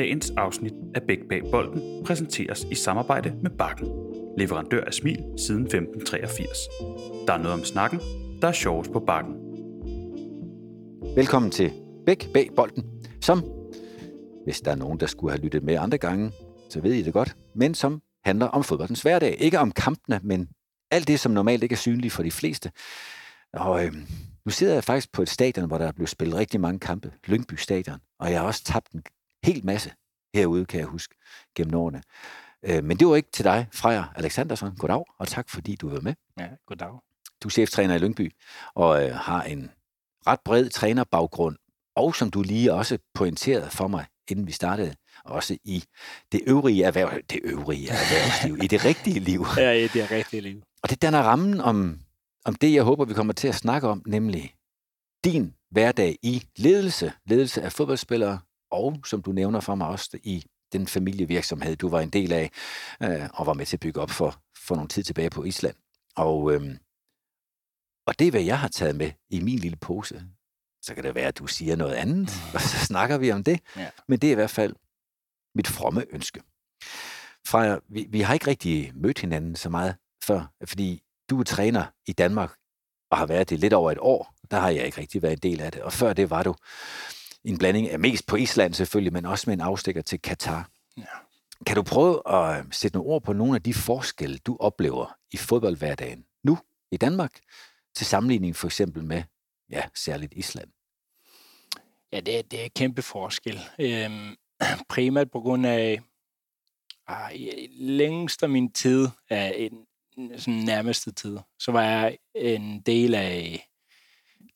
Dagens afsnit af Bæk Bag Bolden præsenteres i samarbejde med Bakken, leverandør af smil siden 1583. Der er noget om snakken, der er sjovest på Bakken. Velkommen til Bæk Bag Bolden, som, hvis der er nogen, der skulle have lyttet med andre gange, så ved I det godt, men som handler om fodboldens hverdag. Ikke om kampene, men alt det, som normalt ikke er synligt for de fleste. Og øh, nu sidder jeg faktisk på et stadion, hvor der er blevet spillet rigtig mange kampe. Lyngby Stadion. Og jeg har også tabt en hel masse herude, kan jeg huske, gennem årene. Øh, men det var ikke til dig, Freja Alexandersson. Goddag, og tak fordi du var med. Ja, goddag. Du er cheftræner i Lyngby, og øh, har en ret bred trænerbaggrund, og som du lige også pointerede for mig, inden vi startede, også i det øvrige erhverv, det øvrige erhvervsliv, i det rigtige liv. Ja, i det rigtige liv. Og det danner rammen om, om det, jeg håber, vi kommer til at snakke om, nemlig din hverdag i ledelse, ledelse af fodboldspillere, og som du nævner for mig også i den familievirksomhed, du var en del af, øh, og var med til at bygge op for, for nogle tid tilbage på Island. Og, øh, og det er, hvad jeg har taget med i min lille pose. Så kan det være, at du siger noget andet, og så snakker vi om det. Ja. Men det er i hvert fald mit fromme ønske. Freja, vi, vi har ikke rigtig mødt hinanden så meget før, fordi du er træner i Danmark, og har været det lidt over et år. Der har jeg ikke rigtig været en del af det. Og før det var du en blanding af mest på Island selvfølgelig, men også med en afstikker til Katar. Ja. Kan du prøve at sætte nogle ord på nogle af de forskelle, du oplever i fodboldhverdagen nu i Danmark, til sammenligning for eksempel med, ja, særligt Island? Ja, det er, det er kæmpe forskel. Øhm, primært på grund af ah, længst af min tid, af en, sådan nærmeste tid, så var jeg en del af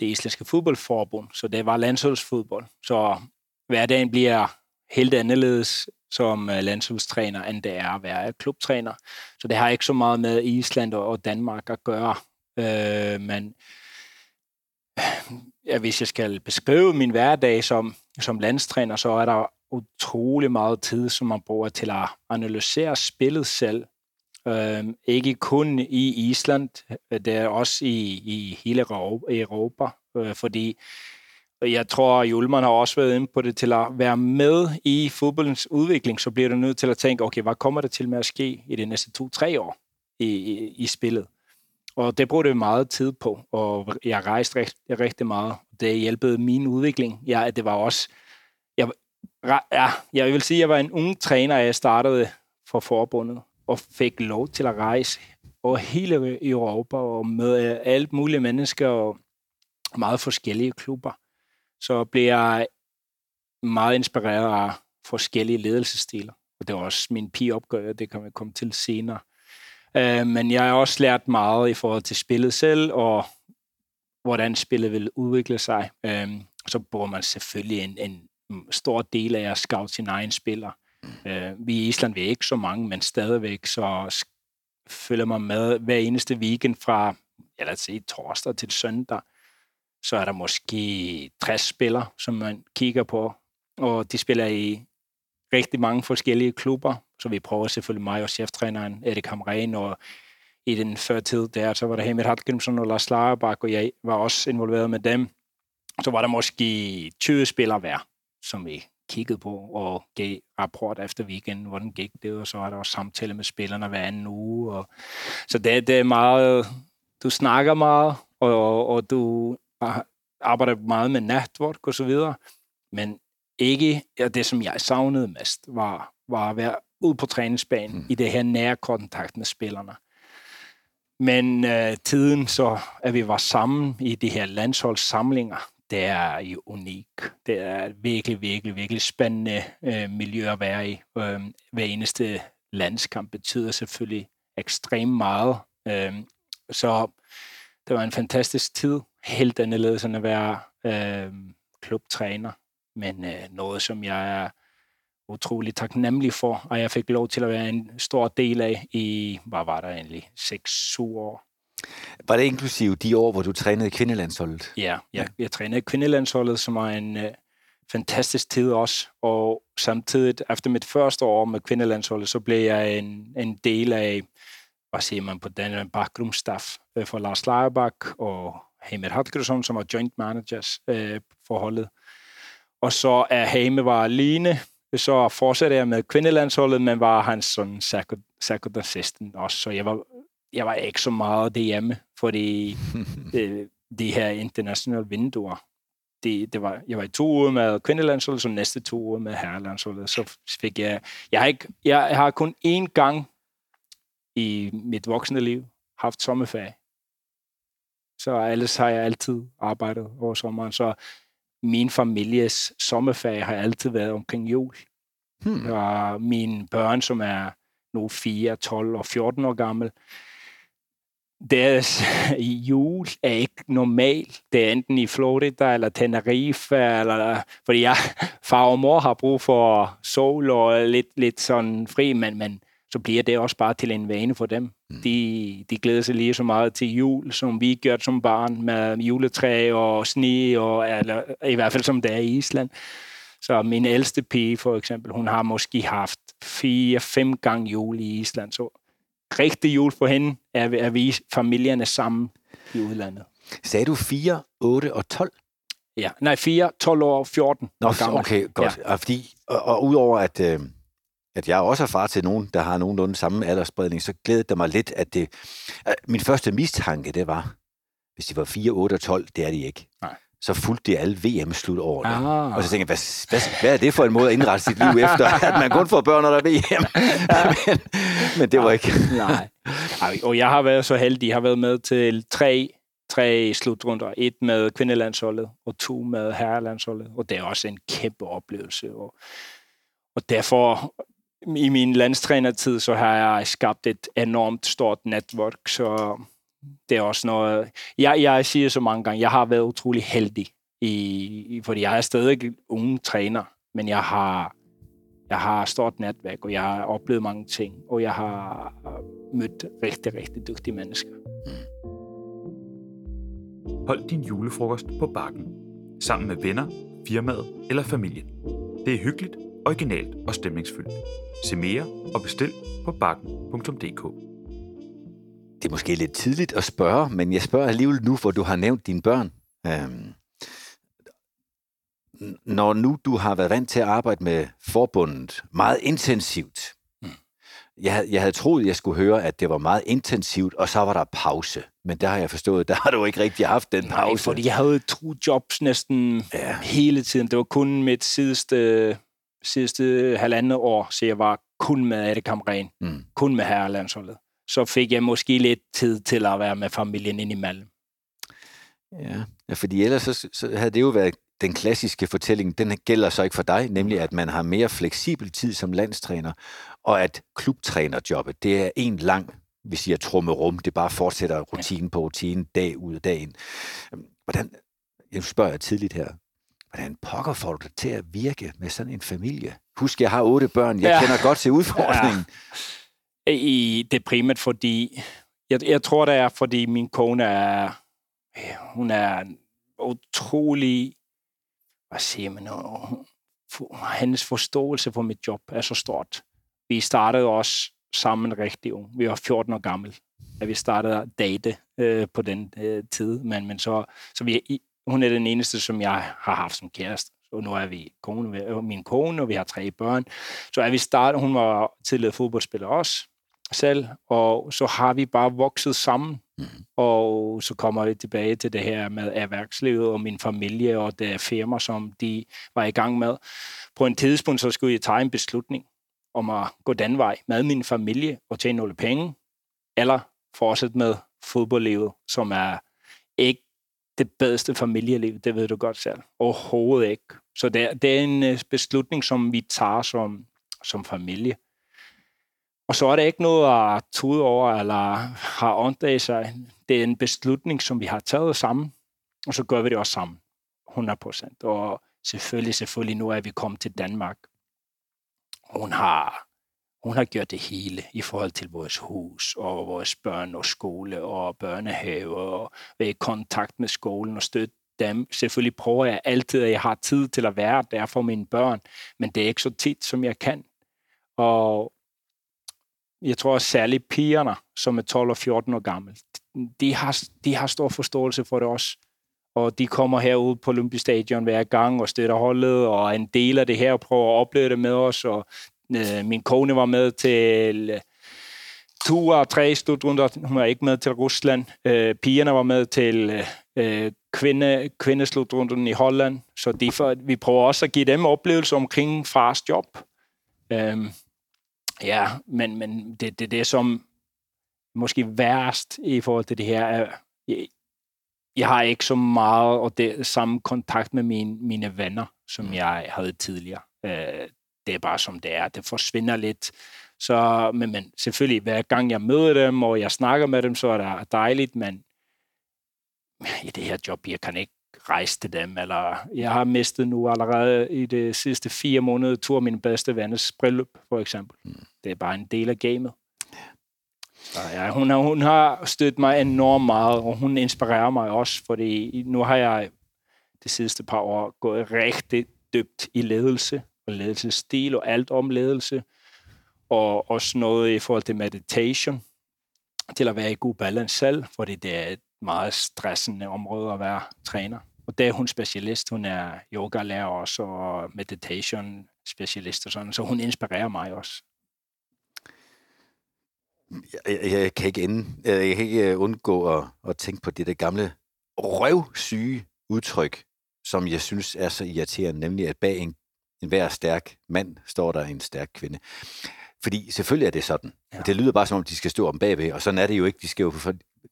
det islandske fodboldforbund, så det var landsholdsfodbold. Så hverdagen bliver helt anderledes som øh, landsholdstræner, end det er at være klubtræner. Så det har ikke så meget med Island og og Danmark at gøre. Øh, men ja, hvis jeg skal beskrive min hverdag som, som landstræner, så er der utrolig meget tid, som man bruger til at analysere spillet selv. Øh, ikke kun i Island, det er også i, i hele Europa, øh, fordi jeg tror, at Julman har også været inde på det, til at være med i fodboldens udvikling, så bliver du nødt til at tænke, okay, hvad kommer der til med at ske i de næste to-tre år i, i, i spillet? Og det brugte jeg meget tid på, og jeg rejste rigt, rigtig meget. Det hjælpede min udvikling. Ja, det var også... Jeg, ja, jeg vil sige, at jeg var en ung træner, jeg startede for forbundet, og fik lov til at rejse over hele Europa, og med øh, alt mulige mennesker, og meget forskellige klubber. Så blev jeg meget inspireret af forskellige ledelsesstiler. Og det var også min pigeopgave, det kan vi komme til senere. Øh, men jeg har også lært meget i forhold til spillet selv, og hvordan spillet vil udvikle sig. Øh, så bruger man selvfølgelig en, en stor del af at scout sine egne spillere Øh, vi i Island vi er ikke så mange, men stadigvæk så følger man med hver eneste weekend fra, ja, lad os sige, torsdag til søndag. Så er der måske 60 spillere, som man kigger på, og de spiller i rigtig mange forskellige klubber, så vi prøver selvfølgelig mig og cheftræneren Erik Hamren, og i den før tid der, så var der Hamid Hartgrimsson og Lars Lagerbak, og jeg var også involveret med dem. Så var der måske 20 spillere hver, som vi kiggede på og gav rapport efter weekenden, hvordan gik det, og så var der også samtale med spillerne hver anden uge. Og, så det, det er meget, du snakker meget, og, og du arbejder meget med netværk og så videre, men ikke, ja, det som jeg savnede mest, var, var at være ude på træningsbanen mm. i det her nære kontakt med spillerne. Men øh, tiden så, at vi var sammen i de her landsholdssamlinger, det er jo unik. Det er et virkelig, virkelig, virkelig spændende øh, miljø at være i. Øh, hver eneste landskamp betyder selvfølgelig ekstremt meget. Øh, så det var en fantastisk tid. Helt anderledes end at være øh, klubtræner. Men øh, noget, som jeg er utrolig taknemmelig for, og jeg fik lov til at være en stor del af i, hvad var der egentlig, 6-7 år. Var det inklusive de år, hvor du trænede kvindelandsholdet? Ja, jeg, jeg trænede kvindelandsholdet, som var en uh, fantastisk tid også, og samtidig efter mit første år med kvindelandsholdet, så blev jeg en, en del af, hvad siger man på den bakgrundsstaff uh, for Lars Lagerbak og Heimer Hallgrimsson, som var joint managers uh, for holdet. Og så er Heime var alene så fortsatte jeg med kvindelandsholdet, men var hans sådan second assistant også, så jeg var, jeg var ikke så meget derhjemme, fordi de, de her internationale vinduer, det, det var, jeg var i to uger med kvindelandsholdet, så næste to uger med herrelandsholdet. Så fik jeg, jeg har, ikke, jeg har kun én gang i mit voksne liv haft sommerferie. Så ellers har jeg altid arbejdet over sommeren. Så min families sommerferie har altid været omkring jul. Hmm. Og mine børn, som er nu 4, 12 og 14 år gammel, deres jul er ikke normal. Det er enten i Florida eller Tenerife, eller, fordi jeg, far og mor har brug for sol og lidt, lidt sådan fri, men, men så bliver det også bare til en vane for dem. Mm. De, de glæder sig lige så meget til jul, som vi gør som barn, med juletræ og sne, og, eller, i hvert fald som det er i Island. Så min ældste pige, for eksempel, hun har måske haft fire-fem gange jul i Island. Så rigtig jul for hende er, er vi familierne sammen i udlandet. Sagde du 4, 8 og 12? Ja, nej, 4, 12 år, 14 Nå, år gammel. Okay, godt. Ja. Og, fordi, og, og udover at, øh, at jeg også er far til nogen, der har nogenlunde samme aldersspredning, så glædede det mig lidt, at det... At min første mistanke, det var, hvis de var 4, 8 og 12, det er de ikke. Nej så fulgte de alle VM-slut over Ah. Og så tænkte jeg, hvad, hvad, hvad er det for en måde at indrette sit liv efter, at man kun får børn, når der er VM? men, men det var ikke... Nej. Og jeg har været så heldig, jeg har været med til tre, tre slutrunder. Et med kvindelandsholdet, og to med herrelandsholdet. Og det er også en kæmpe oplevelse. Og, og derfor, i min landstrænertid, så har jeg skabt et enormt stort netværk, så det er også noget... Jeg, jeg siger så mange gange, jeg har været utrolig heldig, i, fordi jeg er stadig unge træner, men jeg har, jeg har stort netværk, og jeg har oplevet mange ting, og jeg har øh, mødt rigtig, rigtig dygtige mennesker. Mm. Hold din julefrokost på bakken, sammen med venner, firmaet eller familien. Det er hyggeligt, originalt og stemningsfyldt. Se mere og bestil på bakken.dk det er måske lidt tidligt at spørge, men jeg spørger alligevel nu, hvor du har nævnt dine børn. Øhm, når nu du har været vant til at arbejde med forbundet meget intensivt, mm. jeg, jeg havde troet, jeg skulle høre, at det var meget intensivt, og så var der pause. Men der har jeg forstået, der har du ikke rigtig haft den pause. Nej, fordi jeg havde to jobs næsten ja. hele tiden. Det var kun mit sidste, sidste halvandet år, så jeg var kun med Ade Kamren, mm. kun med herrelandsholdet så fik jeg måske lidt tid til at være med familien indimellem. Ja, ja fordi ellers så, så havde det jo været den klassiske fortælling, den gælder så ikke for dig, nemlig at man har mere fleksibel tid som landstræner, og at klubtrænerjobbet, det er en lang, vi siger trummerum, det bare fortsætter rutinen på rutinen, dag ud af dagen. Hvordan, jeg spørger jeg tidligt her, hvordan pokker får du det til at virke med sådan en familie? Husk, jeg har otte børn, jeg ja. kender godt til udfordringen. Ja i det primært, fordi jeg, jeg tror, det er, fordi min kone er, hun er utrolig, hvad siger man, for, hendes forståelse for mit job er så stort. Vi startede også sammen rigtig ung. Vi var 14 år gammel, da vi startede at date øh, på den øh, tid. Men, men så, så vi, hun er den eneste, som jeg har haft som kæreste. Så nu er vi kone, øh, min kone, og vi har tre børn. Så er vi startet, hun var tidligere fodboldspiller også, selv, og så har vi bare vokset sammen. Mm. Og så kommer vi tilbage til det her med erhvervslivet og min familie og det firma, som de var i gang med. På en tidspunkt, så skulle jeg tage en beslutning om at gå den vej med min familie og tjene nogle penge, eller fortsætte med fodboldlivet, som er ikke det bedste familieliv, det ved du godt selv. Overhovedet ikke. Så det, det er en øh, beslutning, som vi tager som, som familie. Og så er det ikke noget at tude over eller har ondt af sig. Det er en beslutning, som vi har taget sammen, og så gør vi det også sammen. 100 procent. Og selvfølgelig, selvfølgelig, nu er vi kommet til Danmark. Hun har, hun har gjort det hele i forhold til vores hus og vores børn og skole og børnehave og være i kontakt med skolen og støtte dem. Selvfølgelig prøver jeg altid, at jeg har tid til at være der for mine børn, men det er ikke så tit, som jeg kan. Og jeg tror særligt pigerne, som er 12 og 14 år gamle, de har, de har stor forståelse for det også. og de kommer herud på Olympisk Stadion hver gang og støtter holdet, og er en del af det her og prøver at opleve det med os, og øh, min kone var med til øh, to og tre slutrunder. Hun var ikke med til Rusland. Øh, pigerne var med til øh, kvinde, kvindeslutrunden i Holland. Så de for, vi prøver også at give dem oplevelser omkring fars job. Øh, ja, men, men det, det, det som måske værst i forhold til det her er, jeg, jeg har ikke så meget og det samme kontakt med mine, mine venner, som mm. jeg havde tidligere. Øh, det er bare som det er. Det forsvinder lidt. Så, men, men selvfølgelig, hver gang jeg møder dem, og jeg snakker med dem, så er det dejligt, men i det her job, jeg kan ikke rejse til dem, eller jeg har mistet nu allerede i de sidste fire måneder to af mine bedste venners bryllup, for eksempel. Mm. Det er bare en del af gamet. Så ja, hun, har, hun har støttet mig enormt meget, og hun inspirerer mig også, fordi nu har jeg de sidste par år gået rigtig dybt i ledelse, og ledelsesstil og alt om ledelse og også noget i forhold til meditation, til at være i god balance selv, fordi det er et meget stressende område at være træner. Og der er hun specialist, hun er yoga-lærer også, og meditation specialist og sådan, så hun inspirerer mig også. Jeg, jeg, jeg, kan, ikke ende, jeg kan ikke undgå at, at tænke på det der gamle røvsyge udtryk, som jeg synes er så irriterende, nemlig at bag en, en hver stærk mand står der en stærk kvinde. Fordi selvfølgelig er det sådan. Ja. Det lyder bare som om, de skal stå om bagved, og sådan er det jo ikke. De skal jo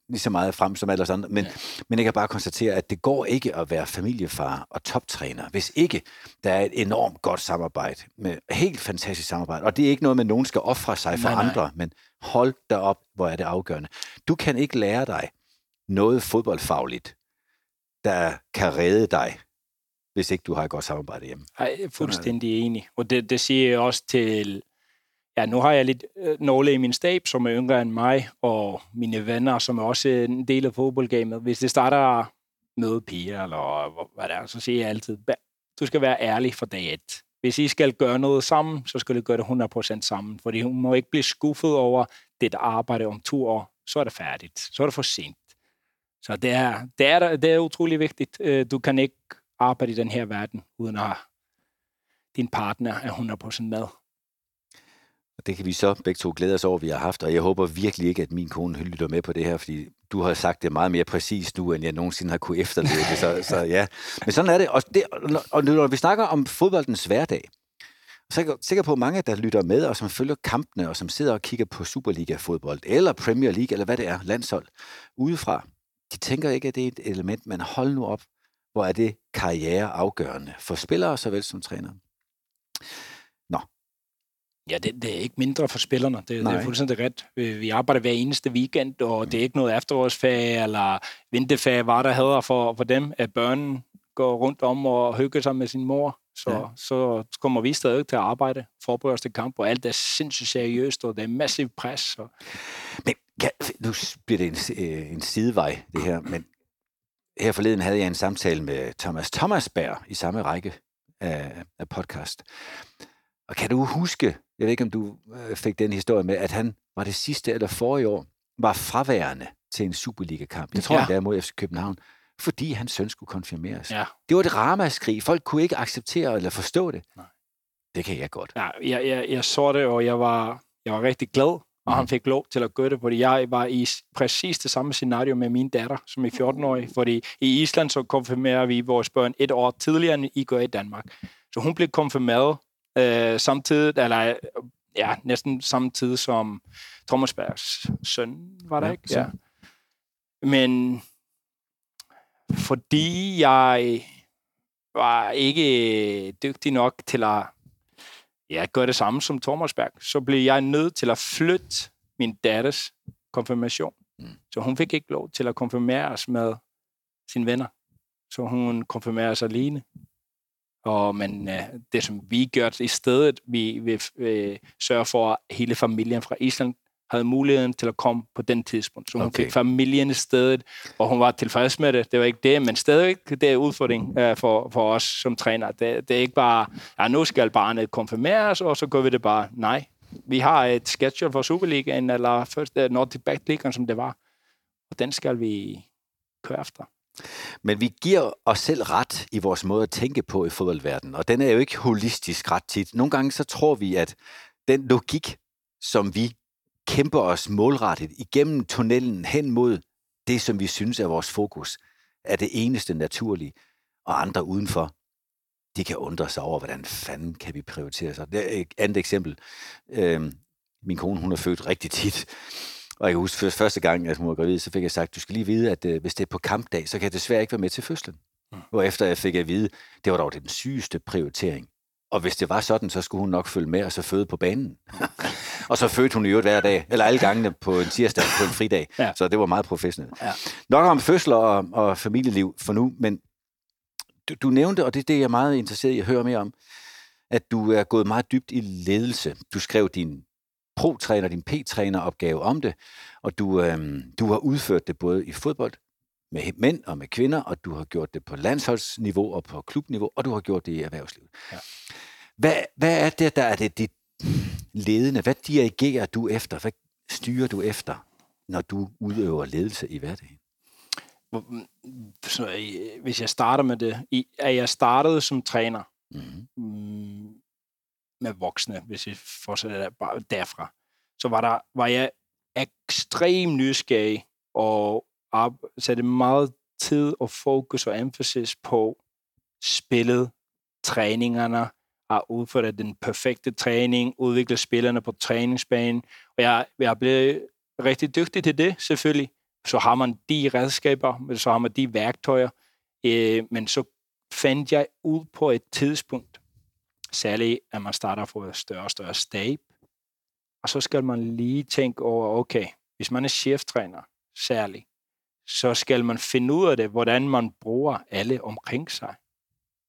lige så meget frem som alle andre. Men, ja. men jeg kan bare konstatere, at det går ikke at være familiefar og toptræner, hvis ikke der er et enormt godt samarbejde, med helt fantastisk samarbejde. Og det er ikke noget med, at nogen skal ofre sig for nej, andre, nej. men hold da op, hvor er det afgørende. Du kan ikke lære dig noget fodboldfagligt, der kan redde dig, hvis ikke du har et godt samarbejde hjemme. Jeg er fuldstændig enig. Og det, det siger jeg også til ja, nu har jeg lidt øh, nogle i min stab, som er yngre end mig, og mine venner, som er også en del af fodboldgamet. Hvis det starter med piger, eller hvad det er, så siger jeg altid, du skal være ærlig for dag et. Hvis I skal gøre noget sammen, så skal du gøre det 100% sammen, fordi hun må ikke blive skuffet over det arbejde om to år, så er det færdigt. Så er det for sent. Så det er, det er, det er utrolig vigtigt. Øh, du kan ikke arbejde i den her verden, uden at din partner er 100% med. Det kan vi så begge to glæde os over, at vi har haft, og jeg håber virkelig ikke, at min kone lytter med på det her, fordi du har sagt det meget mere præcist nu, end jeg nogensinde har kunne efterleve det, så, så ja. Men sådan er det. Og, det, og når vi snakker om fodboldens hverdag, så er jeg sikker på, at mange, der lytter med, og som følger kampene, og som sidder og kigger på Superliga-fodbold, eller Premier League, eller hvad det er, landshold, udefra, de tænker ikke, at det er et element, men hold nu op, hvor er det karriereafgørende for spillere såvel som trænere. Ja, det, det er ikke mindre for spillerne. Det, det er fuldstændig ret. Vi arbejder hver eneste weekend, og det er ikke noget efterårsfag eller vinterfag, var der hedder for, for dem, at børnene går rundt om og hygger sig med sin mor. Så, ja. så kommer vi stadig til at arbejde, forberede os til kamp, og alt er sindssygt seriøst, og det er massiv pres. Så. Men ja, nu bliver det en, øh, en sidevej, det her, men her forleden havde jeg en samtale med Thomas Thomasberg i samme række af, af podcast. Og kan du huske, jeg ved ikke, om du øh, fik den historie med, at han var det sidste eller forrige år, var fraværende til en Superliga-kamp. Jeg tror, ja. det er mod FC København fordi hans søn skulle konfirmeres. Ja. Det var et ramaskrig. Folk kunne ikke acceptere eller forstå det. Nej. Det kan jeg godt. Ja, jeg, jeg, jeg så det, og jeg var, jeg var rigtig glad, og mm. han fik lov til at gøre det, fordi jeg var i præcis det samme scenario med min datter, som er 14-årig. Fordi i Island så konfirmerer vi vores børn et år tidligere, end I gør i Danmark. Så hun blev konfirmeret øh, samtidig, eller ja, næsten samtidig som Thomas Bergs søn, var der ja, ikke? Ja. Men fordi jeg var ikke dygtig nok til at ja, gøre det samme som Thomas Berg, så blev jeg nødt til at flytte min datters konfirmation. Mm. Så hun fik ikke lov til at konfirmeres med sine venner. Så hun konfirmeres alene. Og, men øh, det, som vi gør i stedet, vi vil øh, sørge for, at hele familien fra Island havde muligheden til at komme på den tidspunkt. Så hun okay. fik familien i stedet, og hun var tilfreds med det. Det var ikke det, men stadig det er udfordring øh, for, for os som træner. Det, det er ikke bare, ja, nu skal barnet konfirmeres, og så gør vi det bare. Nej, vi har et schedule for Superligaen, eller først uh, Nordic Back League, som det var. Og den skal vi køre efter. Men vi giver os selv ret i vores måde at tænke på i fodboldverdenen, og den er jo ikke holistisk ret tit. Nogle gange så tror vi, at den logik, som vi kæmper os målrettet igennem tunnelen hen mod det, som vi synes er vores fokus, er det eneste naturlige, og andre udenfor, de kan undre sig over, hvordan fanden kan vi prioritere sig. Det er et andet eksempel. Øhm, min kone, hun er født rigtig tit, og jeg kan huske første gang, at hun var gravid, så fik jeg sagt, du skal lige vide, at øh, hvis det er på kampdag, så kan jeg desværre ikke være med til fødslen. Mm. Og efter jeg fik at vide, det var dog den sygeste prioritering. Og hvis det var sådan, så skulle hun nok følge med og så føde på banen. og så fødte hun i øvrigt hver dag, eller alle gangene på en tirsdag på en fridag. Ja. Så det var meget professionelt. Ja. Nok om fødsler og, og familieliv for nu, men du, du nævnte, og det er det, jeg er meget interesseret i at høre mere om, at du er gået meget dybt i ledelse. Du skrev din pro-træner, din P-træner opgave om det, og du, øhm, du har udført det både i fodbold, med mænd og med kvinder, og du har gjort det på landsholdsniveau og på klubniveau, og du har gjort det i erhvervslivet. Ja. Hvad, hvad er det, der er det dit ledende? Hvad dirigerer du efter? Hvad styrer du efter, når du udøver ledelse i hverdagen? Så, hvis jeg starter med det, at jeg startede som træner mm-hmm med voksne, hvis vi fortsætter bare derfra, så var, der, var jeg ekstrem nysgerrig og satte meget tid og fokus og emphasis på spillet, træningerne, at udføre den perfekte træning, udvikle spillerne på træningsbanen. Og jeg, jeg blev rigtig dygtig til det, selvfølgelig. Så har man de redskaber, så har man de værktøjer. Øh, men så fandt jeg ud på et tidspunkt, særligt at man starter for et større og større stab, og så skal man lige tænke over, okay, hvis man er cheftræner, særligt, så skal man finde ud af det, hvordan man bruger alle omkring sig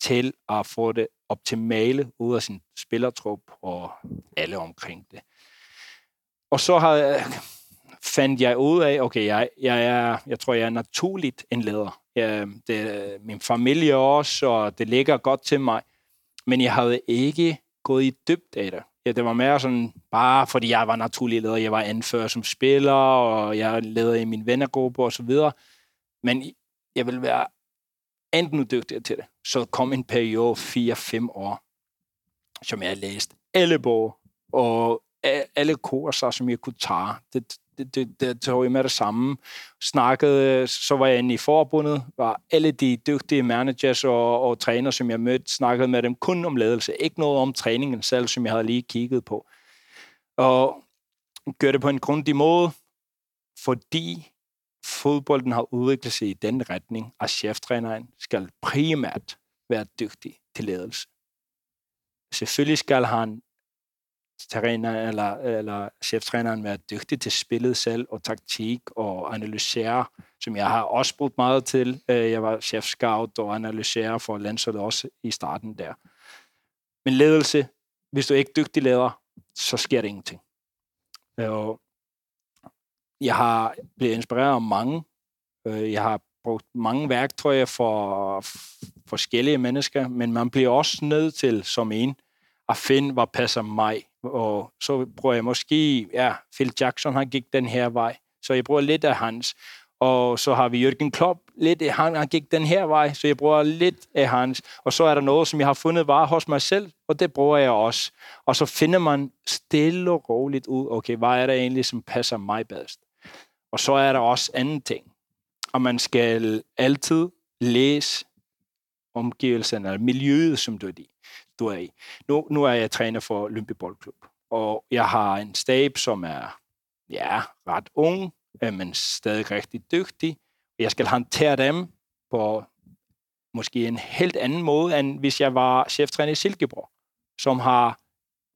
til at få det optimale ud af sin spillertrup og alle omkring det. Og så har jeg, fandt jeg ud af, okay, jeg, jeg, er, jeg tror, jeg er naturligt en leder. Jeg, det, min familie også, og det ligger godt til mig. Men jeg havde ikke gået i dybt af det. Ja, det var mere sådan, bare fordi jeg var naturlig leder, jeg var anfører som spiller, og jeg leder i min vennergruppe og så videre. Men jeg ville være enten dygtigere til det. Så kom en periode 4-5 år, som jeg læste alle bog og alle kurser, som jeg kunne tage. Det, det, det, det tog jeg med det samme. Snakkede, så var jeg inde i forbundet, var alle de dygtige managers og, og træner, som jeg mødte, snakkede med dem kun om ledelse. Ikke noget om træningen selv, som jeg havde lige kigget på. Og gør det på en grundig måde, fordi fodbolden har udviklet sig i den retning, at cheftræneren skal primært være dygtig til ledelse. Selvfølgelig skal han træner eller, eller cheftræneren være dygtig til spillet selv og taktik og analysere, som jeg har også brugt meget til. Øh, jeg var chef scout og analyserer for landsholdet også i starten der. Men ledelse, hvis du ikke er dygtig leder, så sker der ingenting. Øh, og jeg har blevet inspireret af mange. Øh, jeg har brugt mange værktøjer for forskellige mennesker, men man bliver også nødt til som en at finde, hvad passer mig. Og så bruger jeg måske, ja, Phil Jackson, han gik den her vej, så jeg bruger lidt af hans. Og så har vi Jørgen Klopp, lidt, han, han gik den her vej, så jeg bruger lidt af hans. Og så er der noget, som jeg har fundet var hos mig selv, og det bruger jeg også. Og så finder man stille og roligt ud, okay, hvad er det egentlig, som passer mig bedst? Og så er der også anden ting. Og man skal altid læse omgivelserne, eller miljøet, som du er i du er i. Nu, nu er jeg træner for Lyngby Boldklub, og jeg har en stab, som er ja, ret ung, øh, men stadig rigtig dygtig. Jeg skal håndtere dem på måske en helt anden måde, end hvis jeg var cheftræner i Silkeborg, som har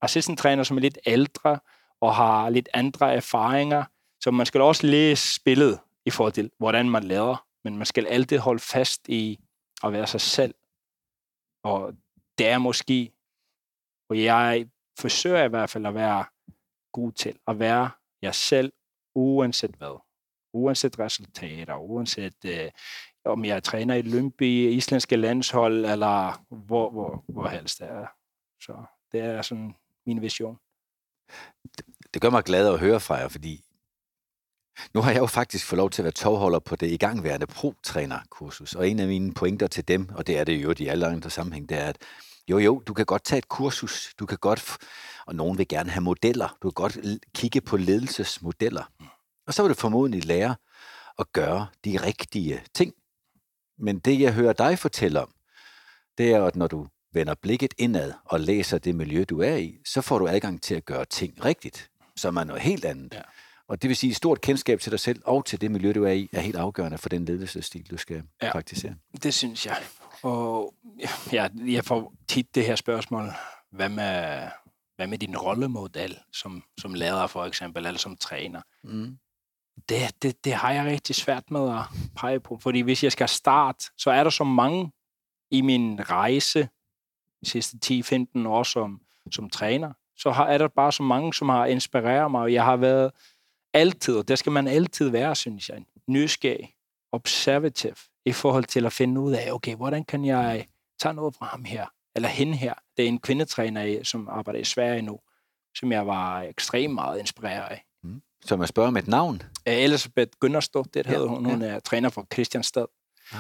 assistenttræner, som er lidt ældre og har lidt andre erfaringer. Så man skal også læse spillet i forhold til, hvordan man lader, men man skal altid holde fast i at være sig selv. Og det er måske, og jeg forsøger i hvert fald at være god til at være jeg selv, uanset hvad. Uanset resultater, uanset øh, om jeg træner i Lønby, islandske landshold, eller hvor, hvor, hvor helst det er. Så det er sådan min vision. Det, det gør mig glad at høre fra jer, fordi Nu har jeg jo faktisk fået lov til at være tovholder på det igangværende pro-trænerkursus, og en af mine pointer til dem, og det er det jo i alle andre sammenhæng, det er, at jo jo, du kan godt tage et kursus, du kan godt, og nogen vil gerne have modeller, du kan godt kigge på ledelsesmodeller, og så vil du formodentlig lære at gøre de rigtige ting. Men det, jeg hører dig fortælle om, det er, at når du vender blikket indad og læser det miljø, du er i, så får du adgang til at gøre ting rigtigt, som er noget helt andet. Ja. Og det vil sige, at stort kendskab til dig selv og til det miljø, du er i, er helt afgørende for den ledelsesstil, du skal ja, praktisere. det synes jeg. Og ja, jeg får tit det her spørgsmål, hvad med, hvad med din rollemodel som, som leder for eksempel, eller som træner? Mm. Det, det, det har jeg rigtig svært med at pege på, fordi hvis jeg skal starte, så er der så mange i min rejse de sidste 10-15 år som, som træner, så har, er der bare så mange, som har inspireret mig, og jeg har været altid, og det skal man altid være, synes jeg, nysgerrig, observative, i forhold til at finde ud af, okay, hvordan kan jeg tage noget fra ham her, eller hende her. Det er en kvindetræner, som arbejder i Sverige nu, som jeg var ekstremt meget inspireret af. Mm. Så man spørger med et navn? Elisabeth Gunnarsdott, det hedder ja, hun. Hun ja. er træner for Christianstad. Ah.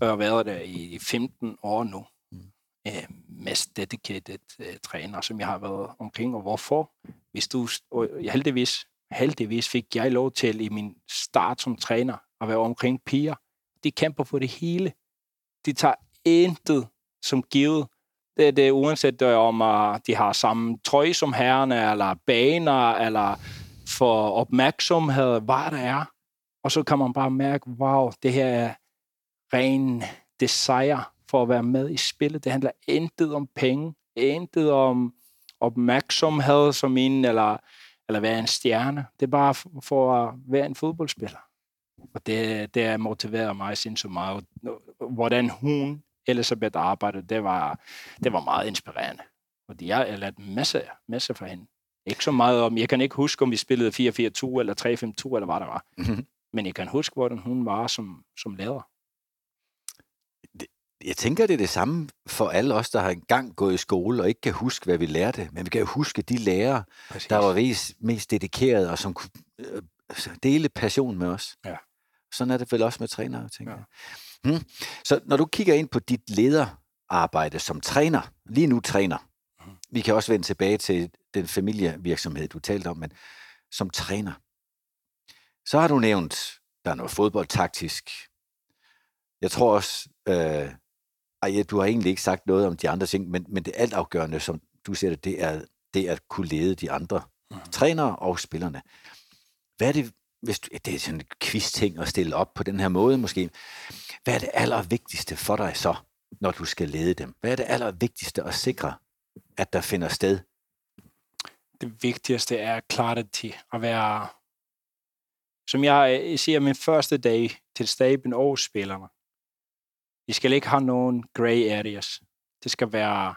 Og har været der i 15 år nu. Mm. Øh, mest dedicated uh, træner, som jeg har været omkring. Og hvorfor? Hvis du, og heldigvis, heldigvis fik jeg lov til i min start som træner at være omkring piger. De kæmper for det hele. De tager intet som givet. Det er det uanset om at de har samme trøje som herrene, eller baner, eller for opmærksomhed, hvad der er. Og så kan man bare mærke, wow, det her er ren desire for at være med i spillet. Det handler intet om penge, intet om opmærksomhed som en, eller, eller være en stjerne. Det er bare for at være en fodboldspiller. Og det, det motiverer mig sindssygt meget. Hvordan hun, Elisabeth, arbejdede, det var, det var meget inspirerende. Fordi jeg har lært masser, masser for hende. Ikke så meget om, jeg kan ikke huske, om vi spillede 4-4-2 eller 3-5-2, eller hvad der var. Mm-hmm. Men jeg kan huske, hvordan hun var som, som leder. Jeg tænker, det er det samme for alle os, der har engang gået i skole og ikke kan huske, hvad vi lærte. Men vi kan jo huske de lærere, Præcis. der var mest, mest dedikerede og som kunne øh, dele passion med os. Ja. Sådan er det vel også med trænere, tænker ja. jeg. Hmm. Så når du kigger ind på dit lederarbejde som træner, lige nu træner, mm. vi kan også vende tilbage til den familievirksomhed, du talte om, men som træner, så har du nævnt, der er noget fodboldtaktisk. Jeg tror også, øh, ej, du har egentlig ikke sagt noget om de andre ting, men, men det altafgørende, som du siger det, det er, det er at kunne lede de andre mm. trænere og spillerne. Hvad er det, hvis du, det er sådan en quiz-ting at stille op på den her måde måske. Hvad er det allervigtigste for dig så, når du skal lede dem? Hvad er det allervigtigste at sikre, at der finder sted? Det vigtigste er clarity, at være, som jeg siger, min første dag til staben og spillerne. Vi skal ikke have nogen gray areas. Det skal være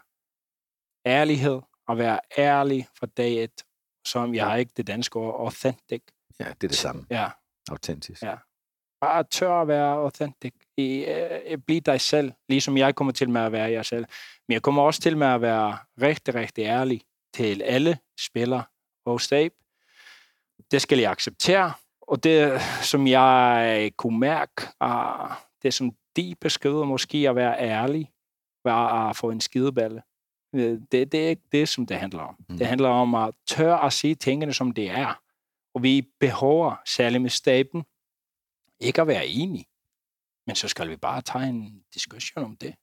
ærlighed, og være ærlig fra dag et, som jeg har ikke det danske ord, authentic. Ja, det er det samme. Ja. Autentisk. Ja. Bare tør at være authentic. I, uh, bliv dig selv, ligesom jeg kommer til med at være jeg selv. Men jeg kommer også til med at være rigtig, rigtig ærlig til alle spillere og stab. Det skal jeg acceptere. Og det, som jeg kunne mærke, uh, det som de beskriver måske at være ærlig, være at få en skideballe. Øh, det, det er ikke det, som det handler om. Mm. Det handler om at tør at sige tingene, som det er. Og vi behøver, særligt med staben, ikke at være enige. Men så skal vi bare tage en diskussion om det.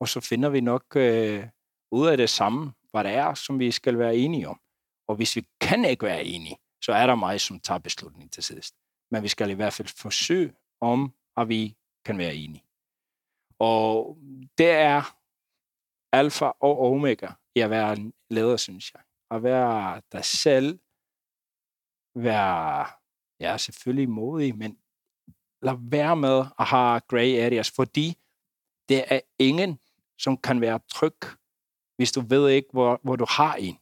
Og så finder vi nok øh, ud af det samme, hvad det er, som vi skal være enige om. Og hvis vi kan ikke være enige, så er der mig, som tager beslutningen til sidst. Men vi skal i hvert fald forsøge om, at vi kan være enige. Og det er alfa og omega i at være en leder, synes jeg. At være dig selv, være, ja, selvfølgelig modig, men lad være med at have gray areas, fordi det er ingen, som kan være tryg, hvis du ved ikke, hvor, hvor du har en.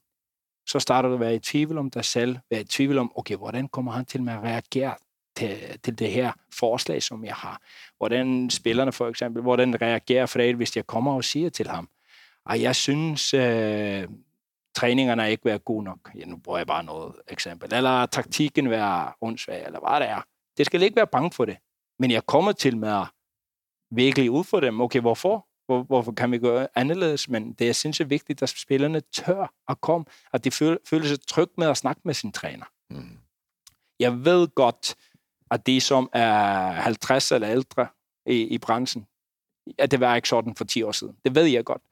Så starter du at være i tvivl om dig selv, være i tvivl om, okay, hvordan kommer han til med at reagere til, til det her forslag, som jeg har? Hvordan spillerne for eksempel, hvordan reagerer Fred, hvis jeg kommer og siger til ham, at jeg synes, øh, træningerne er ikke været gode nok. Ja, nu bruger jeg bare noget eksempel. Eller taktikken være åndssvag, eller hvad det er. Det skal ikke være bange for det. Men jeg kommer til med at virkelig ud for dem. Okay, hvorfor? Hvor, hvorfor kan vi gøre anderledes? Men det er sindssygt vigtigt, at spillerne tør at komme, at de føler, føler sig trygt med at snakke med sin træner. Mm. Jeg ved godt, at de, som er 50 eller ældre i, i branchen, at det var ikke sådan for 10 år siden. Det ved jeg godt.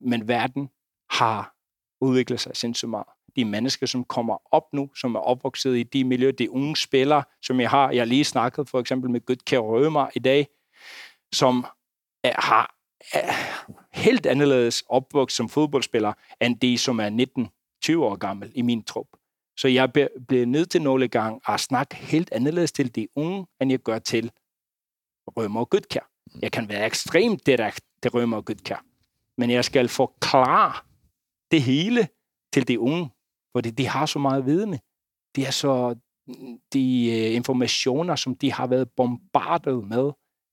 Men verden har udvikler sig sindssygt meget. De mennesker, som kommer op nu, som er opvokset i de miljøer, de unge spillere, som jeg har, jeg har lige snakket for eksempel med Gudkær Rømer i dag, som er, har er helt anderledes opvokset som fodboldspiller, end de, som er 19-20 år gammel i min trup. Så jeg bliver nødt til nogle gange at snakke helt anderledes til de unge, end jeg gør til Rømer og Gudkær. Jeg kan være ekstremt direkte til Rømer og Gudkær, men jeg skal forklare det hele til de unge, fordi de har så meget vidne. De er så de øh, informationer, som de har været bombardet med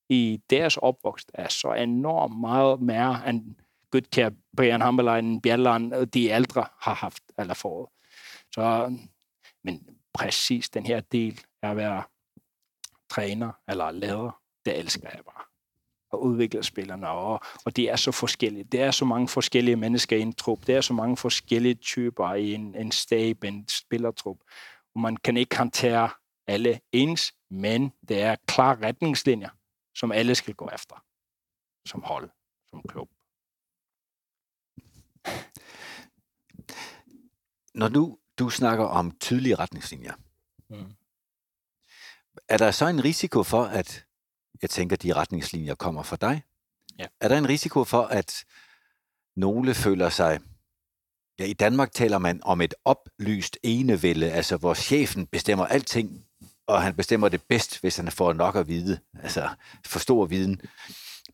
i deres opvækst, er så enormt meget mere end Gudkær, Brian Hammerlein, Bjelland og de ældre har haft eller fået. Så, men præcis den her del af at være træner eller leder, det elsker jeg bare og udvikle spillerne, og, og det er så forskelligt. Det er så mange forskellige mennesker i en trup. Det er så mange forskellige typer i en, en stab, en spillertrup. Og man kan ikke håndtere alle ens, men det er klare retningslinjer, som alle skal gå efter. Som hold, som klub. Når du, du snakker om tydelige retningslinjer, mm. er der så en risiko for, at jeg tænker, de retningslinjer kommer fra dig. Ja. Er der en risiko for, at nogle føler sig... Ja, i Danmark taler man om et oplyst enevælde, altså hvor chefen bestemmer alting, og han bestemmer det bedst, hvis han får nok at vide, altså for stor viden.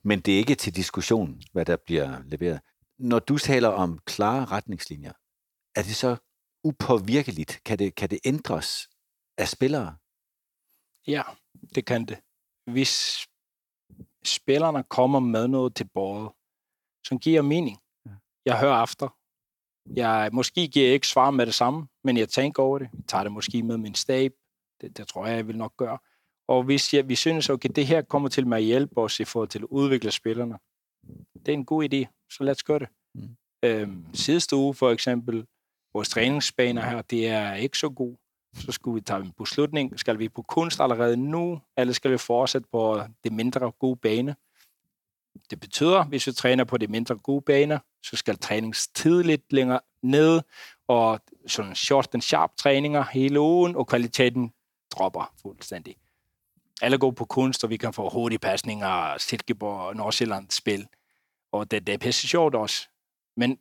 Men det er ikke til diskussion, hvad der bliver leveret. Når du taler om klare retningslinjer, er det så upåvirkeligt? Kan det, kan det ændres af spillere? Ja, det kan det hvis spillerne kommer med noget til bordet, som giver mening. Jeg hører efter. Jeg måske giver jeg ikke svar med det samme, men jeg tænker over det. Jeg tager det måske med min stab. Det, det tror jeg, jeg vil nok gøre. Og hvis jeg, vi synes, okay, det her kommer til med at hjælpe os i forhold til at udvikle spillerne, det er en god idé, så lad os gøre det. Mm. Øhm, sidste uge for eksempel, vores træningsbaner her, det er ikke så god så skulle vi tage en beslutning. Skal vi på kunst allerede nu, eller skal vi fortsætte på det mindre gode bane? Det betyder, hvis vi træner på det mindre gode baner, så skal træningstid lidt længere ned, og sådan short and sharp træninger hele ugen, og kvaliteten dropper fuldstændig. Alle går på kunst, og vi kan få hurtige pasninger, Silkeborg og Nordsjælland spil, og det, det er pisse sjovt også. Men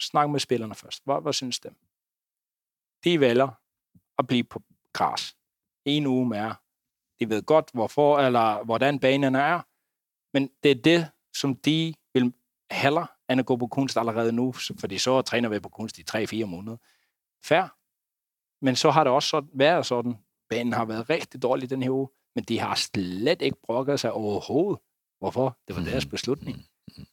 snak med spillerne først. Hvad, hvad synes dem? De vælger at blive på græs. En uge mere. De ved godt, hvorfor eller hvordan banen er, men det er det, som de vil hellere, end at gå på kunst allerede nu, fordi så træner vi på kunst i 3-4 måneder. Færre. Men så har det også været sådan, banen har været rigtig dårlig den her uge, men de har slet ikke brokket sig overhovedet. Hvorfor? Det var deres mm. beslutning. Mm.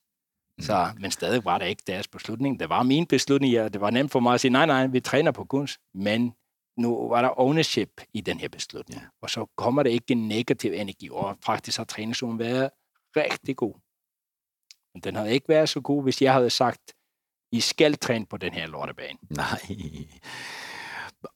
Så, men stadig var det ikke deres beslutning. Det var min beslutning. Ja, det var nemt for mig at sige, nej, nej, vi træner på kunst, men nu var der ownership i den her beslutning. Ja. Og så kommer der ikke en negativ energi, og faktisk har træningsugen været rigtig god. Men den havde ikke været så god, hvis jeg havde sagt, I skal træne på den her lortebane. Nej.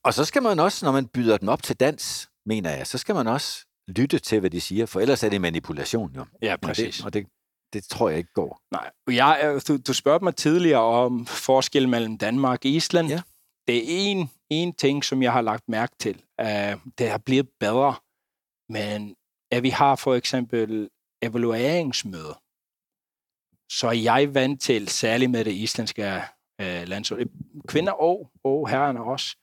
Og så skal man også, når man byder dem op til dans, mener jeg, så skal man også lytte til, hvad de siger, for ellers er det manipulation jo. Ja, præcis. Og det, og det, det tror jeg ikke går. Nej, jeg, du, du spurgte mig tidligere om forskel mellem Danmark og Island. Ja. Det er en en ting, som jeg har lagt mærke til. Uh, det har blevet bedre, men at vi har for eksempel evalueringsmøder, så er jeg vant til, særligt med det islandske øh, landshold, øh, kvinder og, og herrerne også,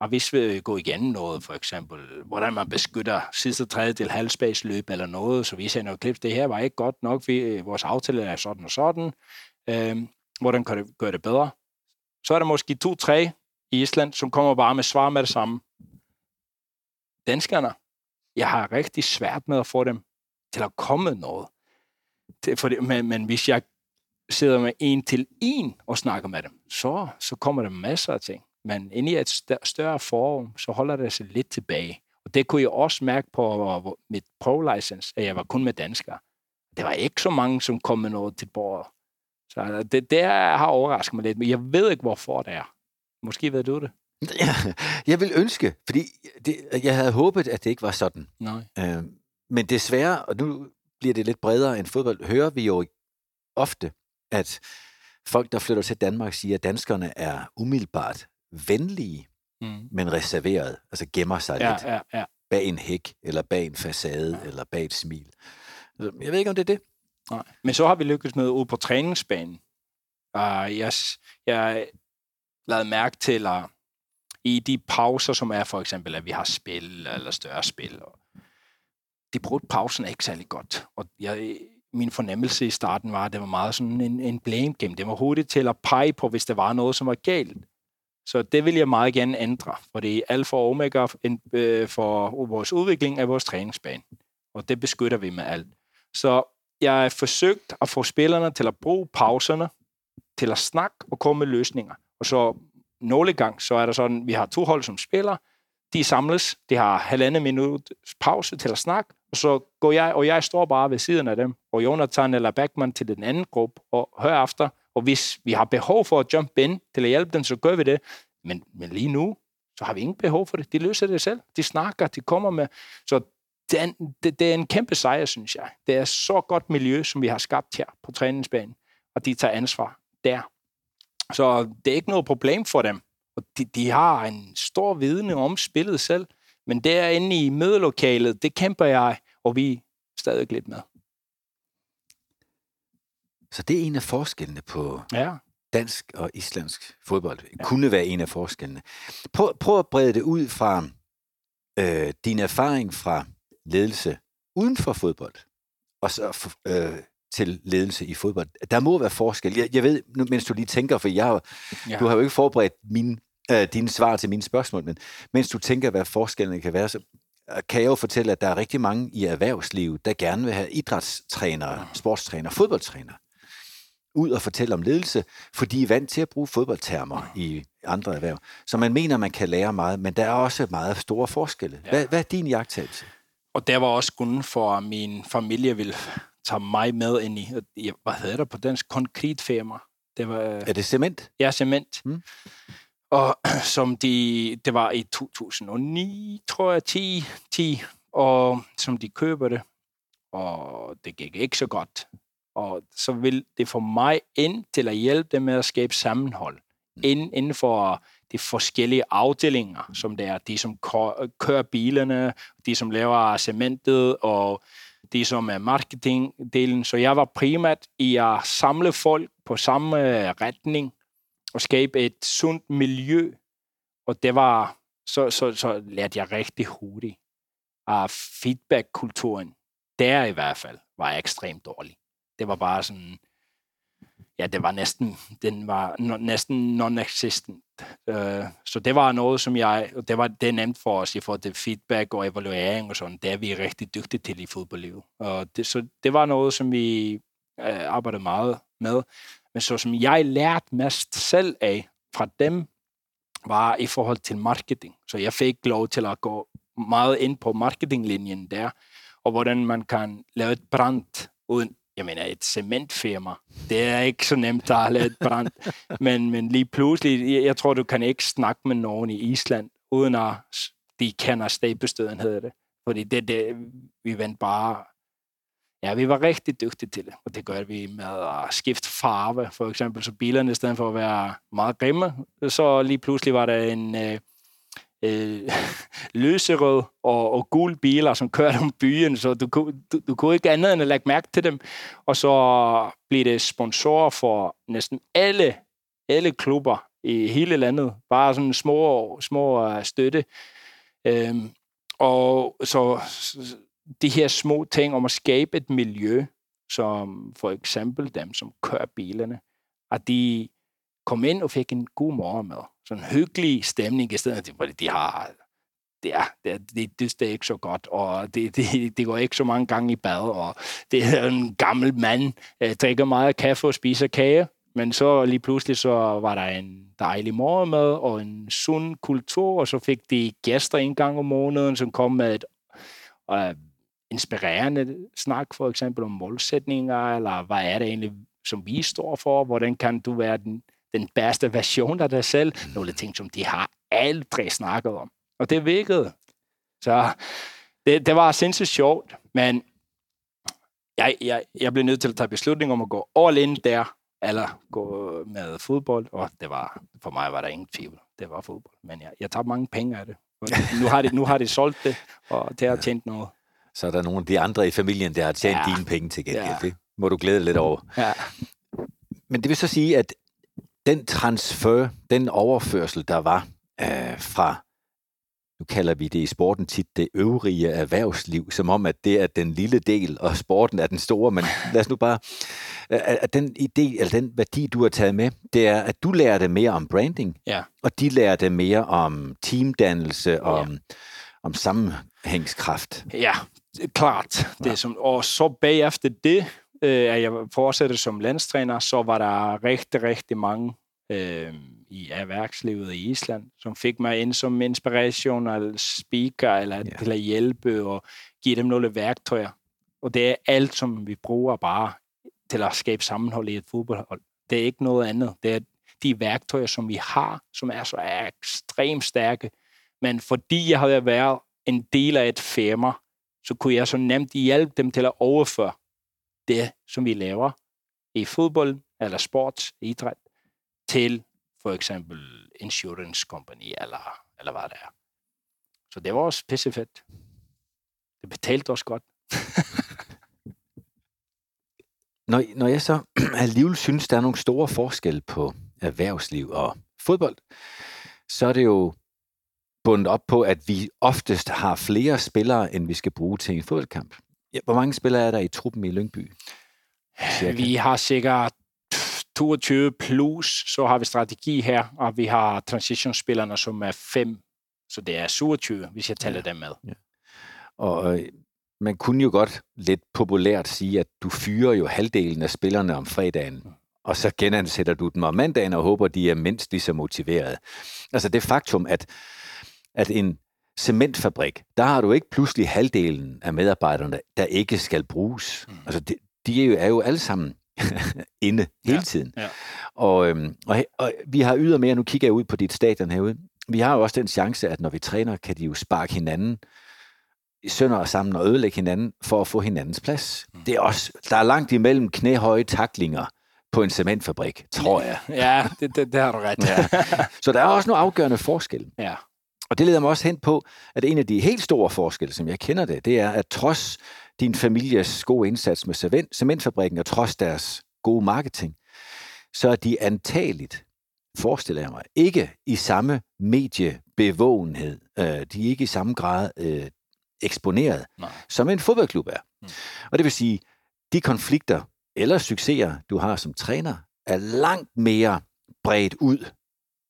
og hvis vi går igennem noget, for eksempel, hvordan man beskytter sidste tredjedel halvspagsløb eller noget, så vi sender klip, det her var ikke godt nok, vi, vores aftale er sådan og sådan, øh, hvordan kan det gøre det bedre? Så er der måske to-tre i Island, som kommer bare med svar med det samme. Danskerne, jeg har rigtig svært med at få dem til at komme noget. Det, for det, men, men hvis jeg sidder med en til en og snakker med dem, så, så kommer der masser af ting. Men inde i et større forum, så holder det sig lidt tilbage. Og det kunne jeg også mærke på mit pro-license, at jeg var kun med danskere. Det var ikke så mange, som kom med noget til bordet. Så altså, det, det har overrasket mig lidt, men jeg ved ikke, hvorfor det er. Måske ved du det. Jeg vil ønske, fordi det, jeg havde håbet, at det ikke var sådan. Nej. Øh, men desværre, og nu bliver det lidt bredere end fodbold, hører vi jo ofte, at folk, der flytter til Danmark, siger, at danskerne er umiddelbart venlige, mm. men reserveret, altså gemmer sig ja, lidt ja, ja. bag en hæk, eller bag en facade, ja. eller bag et smil. Jeg ved ikke, om det er det. Nej. Men så har vi lykkes med ud på træningsbanen. Uh, jeg, jeg lagt mærke til, eller i de pauser, som er for eksempel, at vi har spil eller større spil, og de brugte pausen ikke særlig godt. Og jeg, min fornemmelse i starten var, at det var meget sådan en, en blame game. Det var hurtigt til at pege på, hvis der var noget, som var galt. Så det vil jeg meget gerne ændre, for det er alfa og omega øh, for vores udvikling af vores træningsbane. Og det beskytter vi med alt. Så jeg har forsøgt at få spillerne til at bruge pauserne til at snakke og komme med løsninger. Og så nogle gange, så er der sådan, vi har to hold som spiller, de samles, de har halvandet minut pause til at snakke, og så går jeg, og jeg står bare ved siden af dem, og Jonathan eller Backman til den anden gruppe, og hører efter, og hvis vi har behov for at jump in til at hjælpe dem, så gør vi det. Men, men lige nu, så har vi ingen behov for det. De løser det selv. De snakker, de kommer med. Så det er, en, det, det er en kæmpe sejr, synes jeg. Det er så godt miljø, som vi har skabt her på træningsbanen, og de tager ansvar der. Så det er ikke noget problem for dem. Og de, de har en stor viden om spillet selv, men derinde i mødelokalet, det kæmper jeg, og vi er stadig lidt med. Så det er en af forskellene på ja. dansk og islandsk fodbold. Det ja. kunne være en af forskellene. Prøv, prøv at brede det ud fra øh, din erfaring fra ledelse uden for fodbold, og så øh, til ledelse i fodbold. Der må være forskel. Jeg, jeg ved, nu, mens du lige tænker, for jeg, ja. du har jo ikke forberedt mine, øh, dine svar til mine spørgsmål, men mens du tænker, hvad forskellene kan være, så øh, kan jeg jo fortælle, at der er rigtig mange i erhvervslivet, der gerne vil have idrætstrænere, sportstrænere, fodboldtrænere ud og fortælle om ledelse, fordi de er vant til at bruge fodboldtermer i andre erhverv. Så man mener, man kan lære meget, men der er også meget store forskelle. Hvad, hvad er din jagttagelse? Og der var også grunden for, min familie ville tage mig med ind i, hvad hedder det på dansk, konkretfirma. Det var, er det cement? Ja, cement. Mm. Og som de, det var i 2009, tror jeg, 10, 10, og som de køber det, og det gik ikke så godt. Og så vil det få mig ind til at hjælpe dem med at skabe sammenhold. Mm. Ind, inden for de forskellige afdelinger, som det er. De, som kører bilerne, de, som laver cementet, og det, som er marketingdelen. Så jeg var primært i at samle folk på samme øh, retning og skabe et sundt miljø. Og det var, så, så, så lærte jeg rigtig hurtigt, af feedback-kulturen, der i hvert fald, var ekstremt dårlig. Det var bare sådan, ja, det var næsten, den var næsten non-existent. Uh, så det var noget, som jeg, og det var det er nemt for os i forhold til feedback og evaluering og sådan, det er vi rigtig dygtige til i fodboldlivet. Og det, så det var noget, som vi uh, øh, arbejdede meget med. Men så som jeg lærte mest selv af fra dem, var i forhold til marketing. Så jeg fik lov til at gå meget ind på marketinglinjen der, og hvordan man kan lave et brand uden jeg mener, et cementfirma, det er ikke så nemt at lave et brand. men, men lige pludselig, jeg, tror, du kan ikke snakke med nogen i Island, uden at de kender stabestøden, hedder det. Fordi det, det, vi vendte bare, ja, vi var rigtig dygtige til det, og det gør vi med at skifte farve, for eksempel, så bilerne i stedet for at være meget grimme, så lige pludselig var der en, øh, øh, løserød og, og gul biler, som kørte om byen, så du, du, du kunne ikke andet end at lægge mærke til dem. Og så blev det sponsor for næsten alle, alle klubber i hele landet. Bare sådan små, små øh, støtte. Øhm, og så de her små ting om at skabe et miljø, som for eksempel dem, som kører bilerne, at de kom ind og fik en god morgenmad. Sådan en hyggelig stemning, i stedet for, de har det er, det, er, det, det, det er ikke så godt, og det, det, det går ikke så mange gange i bad, og det er en gammel mand, der drikker meget kaffe og spiser kage, men så lige pludselig så var der en dejlig morgenmad og en sund kultur, og så fik de gæster en gang om måneden, som kom med et øh, inspirerende snak, for eksempel om målsætninger, eller hvad er det egentlig, som vi står for, hvordan kan du være den, den bedste version af dig selv, nogle ting, som de har aldrig snakket om. Og det virkede. Så det, det var sindssygt sjovt, men jeg, jeg, jeg blev nødt til at tage beslutning om at gå all in der, eller gå med fodbold, og det var, for mig var der ingen tvivl. Det var fodbold, men jeg, jeg tabte mange penge af det. Nu har de, nu har de solgt det, og det har tjent noget. Så er der nogle af de andre i familien, der har tjent ja. dine penge til gengæld. Ja. Det må du glæde lidt over. Ja. Men det vil så sige, at den transfer, den overførsel, der var øh, fra nu kalder vi det i sporten tit det øvrige erhvervsliv, som om, at det er den lille del, og sporten er den store, men lad os nu bare, at den idé, eller den værdi, du har taget med, det er, at du lærte mere om branding, ja. og de lærte mere om teamdannelse, om, ja. om sammenhængskraft. Ja, klart. Det er som, og så bagefter det, øh, at jeg fortsatte som landstræner, så var der rigtig, rigtig mange øh, i erhvervslivet i Island, som fik mig ind som inspiration eller speaker, eller ja. til at hjælpe og give dem nogle værktøjer. Og det er alt, som vi bruger bare til at skabe sammenhold i et fodboldhold. Det er ikke noget andet. Det er de værktøjer, som vi har, som er så ekstremt stærke. Men fordi jeg havde været en del af et firma, så kunne jeg så nemt hjælpe dem til at overføre det, som vi laver i fodbold eller sport, idræt, til for eksempel insurance company, eller, eller hvad det er. Så det var også pissefedt. Det betalte os godt. når, når jeg så alligevel synes, der er nogle store forskelle på erhvervsliv og fodbold, så er det jo bundet op på, at vi oftest har flere spillere, end vi skal bruge til en fodboldkamp. Ja, hvor mange spillere er der i truppen i Lyngby? Cirka? Vi har sikkert 22 plus, så har vi strategi her, og vi har transitionspillerne, som er 5, så det er 27, hvis jeg tæller ja. dem med. Ja. Og øh, man kunne jo godt lidt populært sige, at du fyrer jo halvdelen af spillerne om fredagen, mm. og så genansætter du dem om mandagen og håber, de er mindst lige så motiverede. Altså det faktum, at, at en cementfabrik, der har du ikke pludselig halvdelen af medarbejderne, der ikke skal bruges. Mm. Altså de, de er jo, er jo alle sammen inde hele ja, tiden. Ja. Og, øhm, og, og vi har ydermere, nu kigger jeg ud på dit stadion herude, vi har jo også den chance, at når vi træner, kan de jo sparke hinanden sønder og sammen og ødelægge hinanden for at få hinandens plads. Mm. Det er også, der er langt imellem knæhøje taklinger på en cementfabrik, tror jeg. Ja, det, det, det har du ret. ja. Så der er også nogle afgørende forskelle. Ja. Og det leder mig også hen på, at en af de helt store forskelle, som jeg kender det, det er, at trods din families gode indsats med cementfabrikken, og trods deres gode marketing, så er de antageligt, forestiller jeg mig, ikke i samme mediebevågenhed. Øh, de er ikke i samme grad øh, eksponeret, Nej. som en fodboldklub er. Mm. Og det vil sige, de konflikter eller succeser, du har som træner, er langt mere bredt ud,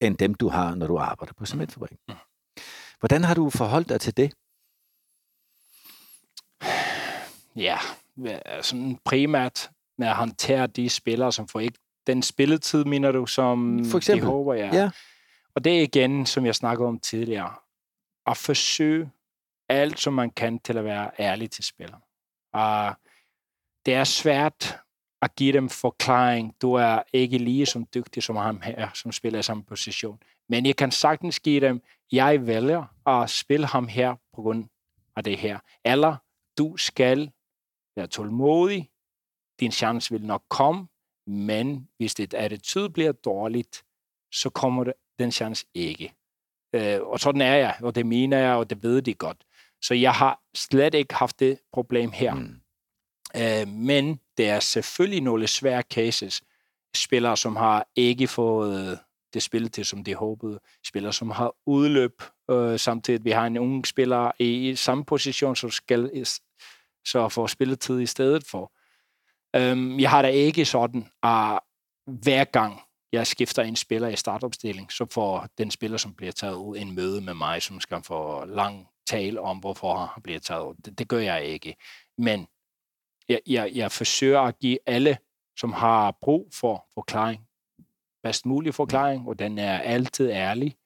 end dem, du har, når du arbejder på cementfabrikken. Mm. Hvordan har du forholdt dig til det? Ja, sådan primært med at håndtere de spillere, som får ikke den spilletid, mener du, som For eksempel. de håber, ja. ja. Og det er igen, som jeg snakkede om tidligere, at forsøge alt, som man kan til at være ærlig til spillere. Og det er svært at give dem forklaring. Du er ikke lige så dygtig som ham her, som spiller i samme position. Men jeg kan sagtens give dem, jeg vælger at spille ham her på grund af det her. Eller du skal være tålmodig. Din chance vil nok komme, men hvis dit attitude bliver dårligt, så kommer det, den chance ikke. Øh, og sådan er jeg, og det mener jeg, og det ved de godt. Så jeg har slet ikke haft det problem her. Mm. Øh, men det er selvfølgelig nogle svære cases. Spillere, som har ikke fået det spil til, som de håbede. Spillere, som har udløb. Øh, samtidig vi har en ung spiller i, i samme position, som skal så få spilletid i stedet for. Øhm, jeg har da ikke sådan, at hver gang jeg skifter en spiller i startopstilling, så får den spiller, som bliver taget ud, en møde med mig, som skal få lang tale om, hvorfor han bliver taget ud. Det, det gør jeg ikke. Men jeg, jeg, jeg forsøger at give alle, som har brug for forklaring, bedst mulig forklaring, og den er altid ærlig.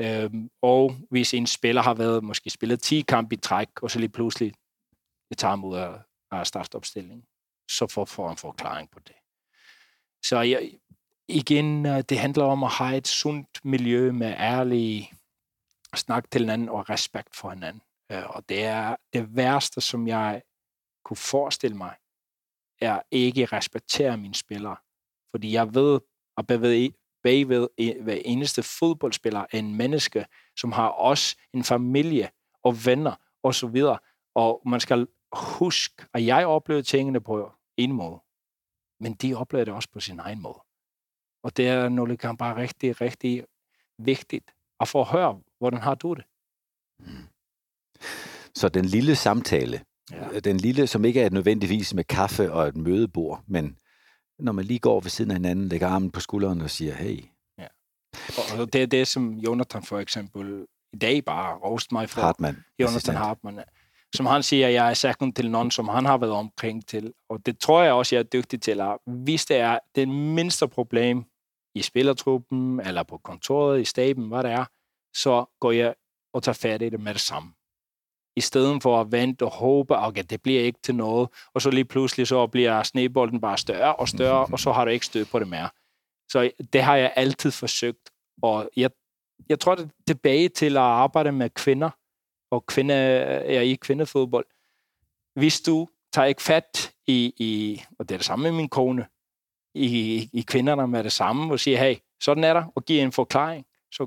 Øhm, og hvis en spiller har været måske spillet 10 kampe i træk, og så lige pludselig det tager ham ud af, af startopstillingen, så får, får en forklaring på det. Så jeg, igen, øh, det handler om at have et sundt miljø med ærlig snak til hinanden og respekt for hinanden. Øh, og det er det værste, som jeg kunne forestille mig, er ikke respektere mine spillere. Fordi jeg ved, at bagved, bagved hver eneste fodboldspiller er en menneske, som har også en familie og venner og så videre. Og man skal huske, at jeg oplevede tingene på en måde, men de oplever det også på sin egen måde. Og det er noget, kan bare rigtig, rigtig vigtigt at få at høre, hvordan har du det? Så den lille samtale, ja. den lille, som ikke er nødvendigvis med kaffe og et mødebord, men når man lige går ved siden af hinanden, lægger armen på skulderen og siger, hey. Ja. Og det er det, som Jonathan for eksempel i dag bare rost mig for. Hartmann. Jonathan assistent. Hartmann. Som han siger, jeg er second til nogen, som han har været omkring til. Og det tror jeg også, jeg er dygtig til. At hvis det er det mindste problem i spillertruppen, eller på kontoret, i staben, hvad det er, så går jeg og tager fat i det med det samme. I stedet for at vente og håbe, okay, det bliver ikke til noget, og så lige pludselig så bliver snebolden bare større og større, og så har du ikke stød på det mere. Så det har jeg altid forsøgt, og jeg, jeg tror, det er tilbage til at arbejde med kvinder, og kvinde, er i kvindefodbold. Hvis du tager ikke fat i, i, og det er det samme med min kone, i, i kvinderne med det samme, og siger, hey, sådan er der, og giver en forklaring, så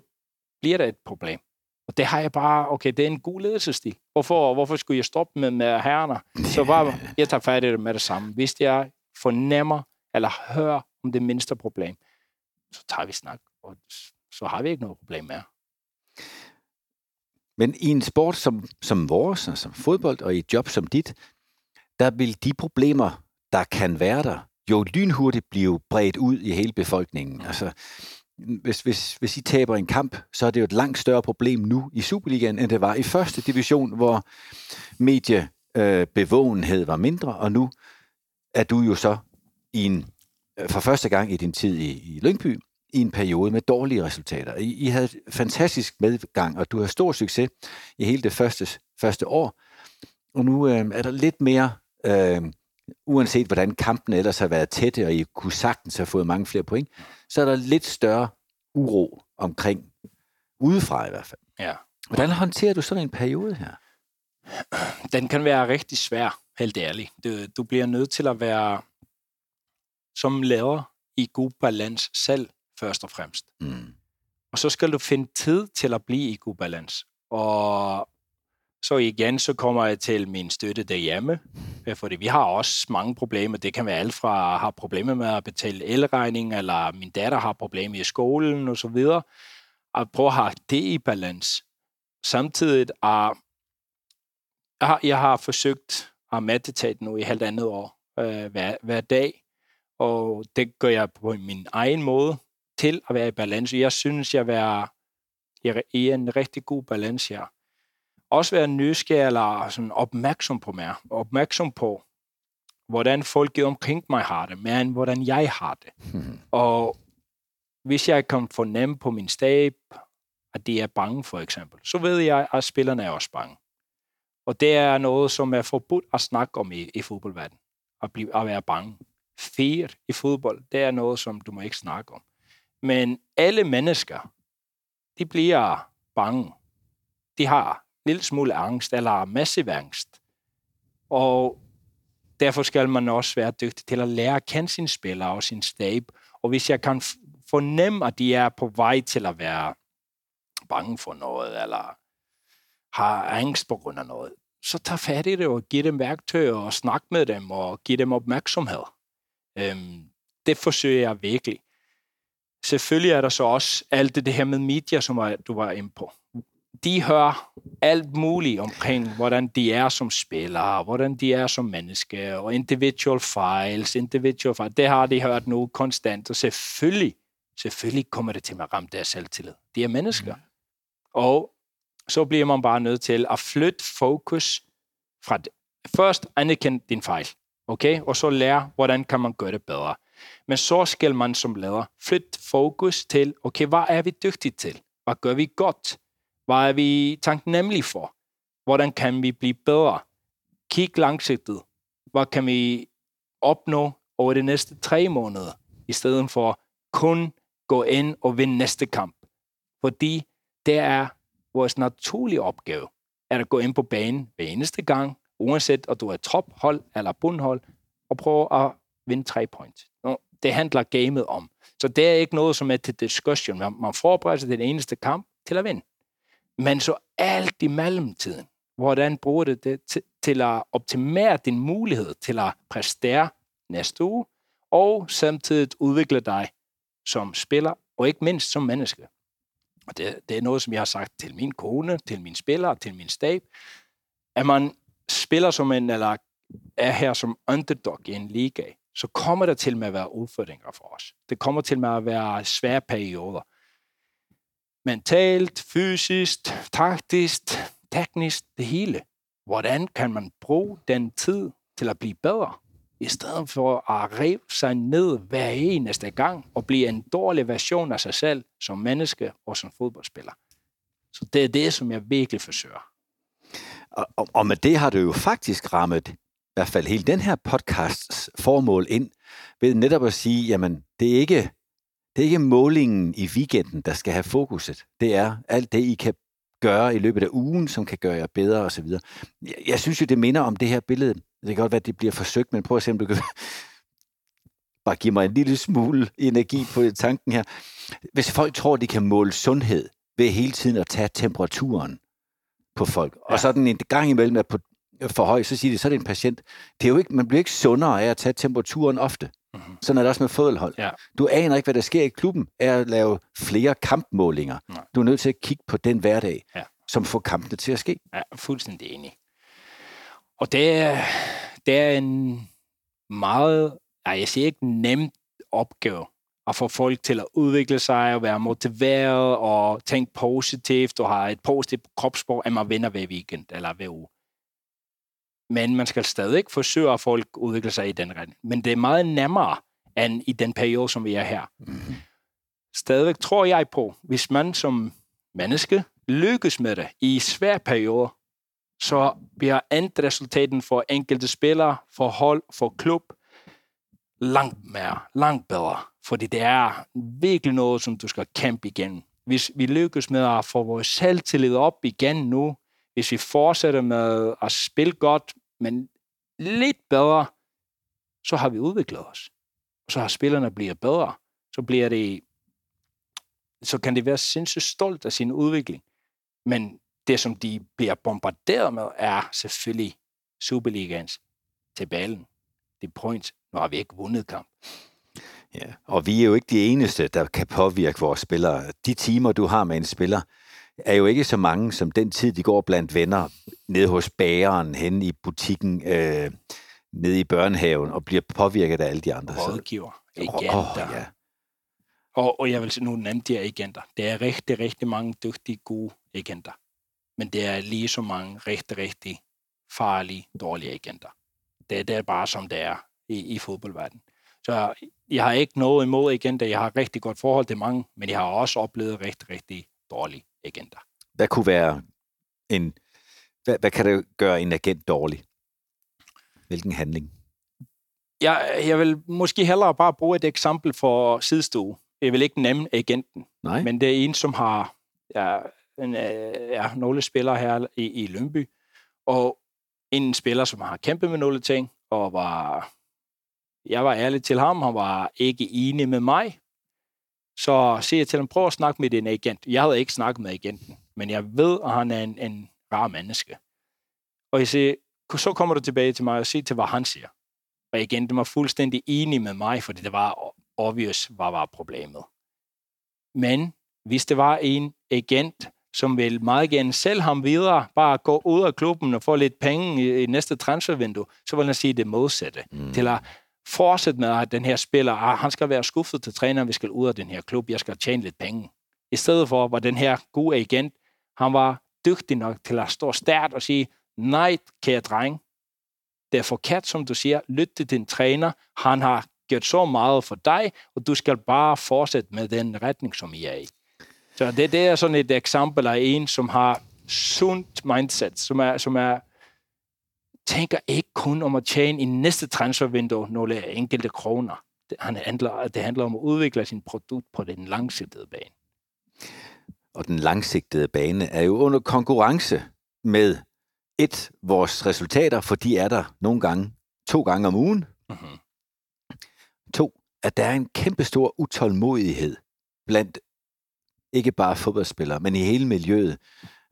bliver der et problem. Og det har jeg bare, okay, det er en god ledelsesstil. Hvorfor, hvorfor skulle jeg stoppe med, med herrerne? Så bare, jeg tager fat i det med det samme. Hvis jeg fornemmer, eller hører om det mindste problem, så tager vi snak, og så har vi ikke noget problem mere. Men i en sport som, som vores, altså fodbold, og i et job som dit, der vil de problemer, der kan være der, jo lynhurtigt blive bredt ud i hele befolkningen. Altså, hvis, hvis, hvis I taber en kamp, så er det jo et langt større problem nu i Superligaen, end det var i første division, hvor mediebevågenhed øh, var mindre, og nu er du jo så i en, øh, for første gang i din tid i, i Lyngby i en periode med dårlige resultater. I, I havde fantastisk medgang, og du har stor succes i hele det første, første år. Og nu øh, er der lidt mere, øh, uanset hvordan kampen ellers har været tætte, og I kunne sagtens have fået mange flere point, så er der lidt større uro omkring, udefra i hvert fald. Ja. Hvordan håndterer du sådan en periode her? Den kan være rigtig svær, helt ærligt. Du, du bliver nødt til at være som leder i god balance selv først og fremmest. Mm. Og så skal du finde tid til at blive i god balance. Og så igen, så kommer jeg til min støtte derhjemme, øh, fordi vi har også mange problemer. Det kan være alt fra at have problemer med at betale elregning, eller min datter har problemer i skolen og så videre. At prøve at have det i balance. Samtidig er, jeg har, jeg har forsøgt at meditere nu i halvandet år øh, hver, hver dag, og det gør jeg på min egen måde til at være i balance. Jeg synes, jeg er i en rigtig god balance her. Også være nysgerrig eller sådan opmærksom på mig. Opmærksom på, hvordan folk omkring mig har det, mere end hvordan jeg har det. Mm. Og hvis jeg kan fornemme på min stab, at de er bange for eksempel, så ved jeg, at spillerne er også bange. Og det er noget, som er forbudt at snakke om i, i fodboldverdenen. At, blive, at være bange. Fear i fodbold, det er noget, som du må ikke snakke om. Men alle mennesker, de bliver bange. De har lille smule angst, eller massiv angst. Og derfor skal man også være dygtig til at lære at kende sine spillere og sin stab. Og hvis jeg kan fornemme, at de er på vej til at være bange for noget, eller har angst på grund af noget, så tag fat i det og giv dem værktøjer og snak med dem og giv dem opmærksomhed. Øhm, det forsøger jeg virkelig. Selvfølgelig er der så også alt det, det her med media, som du var inde på. De hører alt muligt omkring, hvordan de er som spillere, hvordan de er som mennesker, og individual files, individual files, det har de hørt nu konstant, og selvfølgelig selvfølgelig kommer det til at ramme deres selvtillid. De er mennesker. Mm. Og så bliver man bare nødt til at flytte fokus fra det. først anerkende din fejl, okay? Og så lære, hvordan kan man gøre det bedre. Men så skal man som leder flytte fokus til, okay, hvad er vi dygtige til? Hvad gør vi godt? Hvad er vi taknemmelige for? Hvordan kan vi blive bedre? Kig langsigtet. Hvad kan vi opnå over de næste tre måneder, i stedet for kun gå ind og vinde næste kamp? Fordi det er vores naturlige opgave, at gå ind på banen hver eneste gang, uanset om du er tophold eller bundhold, og prøve at vinde tre points. Det handler gamet om. Så det er ikke noget, som er til discussion. Man forbereder sig den eneste kamp til at vinde. Men så alt i mellemtiden, hvordan bruger du det til, til at optimere din mulighed til at præstere næste uge, og samtidig udvikle dig som spiller, og ikke mindst som menneske. Og det, det er noget, som jeg har sagt til min kone, til min spiller, til min stab, at man spiller som en, eller er her som underdog i en liga, så kommer der til med at være udfordringer for os. Det kommer til med at være svære perioder. Mentalt, fysisk, taktisk, teknisk, det hele. Hvordan kan man bruge den tid til at blive bedre, i stedet for at rive sig ned hver eneste gang og blive en dårlig version af sig selv som menneske og som fodboldspiller. Så det er det, som jeg virkelig forsøger. Og, og, med det har du jo faktisk rammet i hvert fald hele den her podcasts formål ind, ved netop at sige, jamen, det er ikke, det er ikke målingen i weekenden, der skal have fokuset. Det er alt det, I kan gøre i løbet af ugen, som kan gøre jer bedre osv. Jeg, jeg synes jo, det minder om det her billede. Det kan godt være, at det bliver forsøgt, men prøv at se, om du kan bare give mig en lille smule energi på tanken her. Hvis folk tror, de kan måle sundhed ved hele tiden at tage temperaturen på folk, ja. og så den en gang imellem er på for høj, så siger de, så er det en patient. Det er jo ikke, man bliver ikke sundere af at tage temperaturen ofte. Mm-hmm. Sådan er det også med fodboldhold. Ja. Du aner ikke, hvad der sker i klubben, af at lave flere kampmålinger. Nej. Du er nødt til at kigge på den hverdag, ja. som får kampene til at ske. Ja, fuldstændig enig. Og det er, det er en meget, jeg siger ikke nemt opgave at få folk til at udvikle sig og være motiveret og tænke positivt og have et positivt kropsprog, at man vinder hver weekend eller hver uge. Men man skal stadig forsøge, at folk udvikler sig i den retning. Men det er meget nemmere end i den periode, som vi er her. Mm-hmm. Stadig tror jeg på, hvis man som menneske lykkes med det i svære perioder, så bliver endresultaten for enkelte spillere, for hold, for klub, langt mere, langt bedre. Fordi det er virkelig noget, som du skal kæmpe igen. Hvis vi lykkes med at få vores selvtillid op igen nu, hvis vi fortsætter med at spille godt, men lidt bedre, så har vi udviklet os. Og så har spillerne bliver bedre. Så bliver det, så kan det være sindssygt stolt af sin udvikling. Men det, som de bliver bombarderet med, er selvfølgelig Superligans tabellen. Det er points. Nu har vi ikke vundet kamp. Ja, og vi er jo ikke de eneste, der kan påvirke vores spillere. De timer, du har med en spiller, er jo ikke så mange som den tid, de går blandt venner, nede hos bageren, hen i butikken, øh, nede i børnehaven, og bliver påvirket af alle de andre. Rådgiver, agenter. Oh, ja. og, og jeg vil nu nævne de agenter. Det er rigtig, rigtig mange dygtige, gode agenter. Men det er lige så mange rigtig, rigtig farlige, dårlige agenter. Det, det er bare som det er i, i fodboldverdenen. Så jeg har ikke noget imod agenter. Jeg har rigtig godt forhold til mange, men jeg har også oplevet rigtig, rigtig dårlige agenter. Hvad kunne være en... Hvad, hvad kan det gøre en agent dårlig? Hvilken handling? Jeg, jeg vil måske hellere bare bruge et eksempel for sidste Jeg vil ikke nævne agenten, Nej. men det er en, som har ja, en, øh, ja, nogle spillere her i, i Lønby, og en spiller, som har kæmpet med nogle ting, og var, jeg var ærlig til ham, han var ikke enig med mig, så siger jeg til ham, prøv at snakke med din agent. Jeg havde ikke snakket med agenten, men jeg ved, at han er en, en rar menneske. Og jeg siger, så kommer du tilbage til mig og siger til, hvad han siger. Og agenten var fuldstændig enig med mig, fordi det var obvious, hvad var problemet. Men hvis det var en agent, som vil meget gerne sælge ham videre, bare gå ud af klubben og få lidt penge i, i næste transfervindue, så vil han sige det modsatte. Mm. Til at fortsætte med, at den her spiller, ah, han skal være skuffet til træner, vi skal ud af den her klub, jeg skal tjene lidt penge. I stedet for, var den her gode agent, han var dygtig nok til at stå stærkt og sige, nej, kære dreng, det er forkert, som du siger, lyt til din træner, han har gjort så meget for dig, og du skal bare fortsætte med den retning, som I er i. Så det, det er sådan et eksempel af en, som har sundt mindset, som er, som er tænker ikke kun om at tjene i næste transfervindue nogle enkelte kroner. Det handler, det handler om at udvikle sin produkt på den langsigtede bane. Og den langsigtede bane er jo under konkurrence med et, vores resultater, for de er der nogle gange, to gange om ugen. Mm-hmm. To, at der er en kæmpe stor utålmodighed blandt ikke bare fodboldspillere, men i hele miljøet.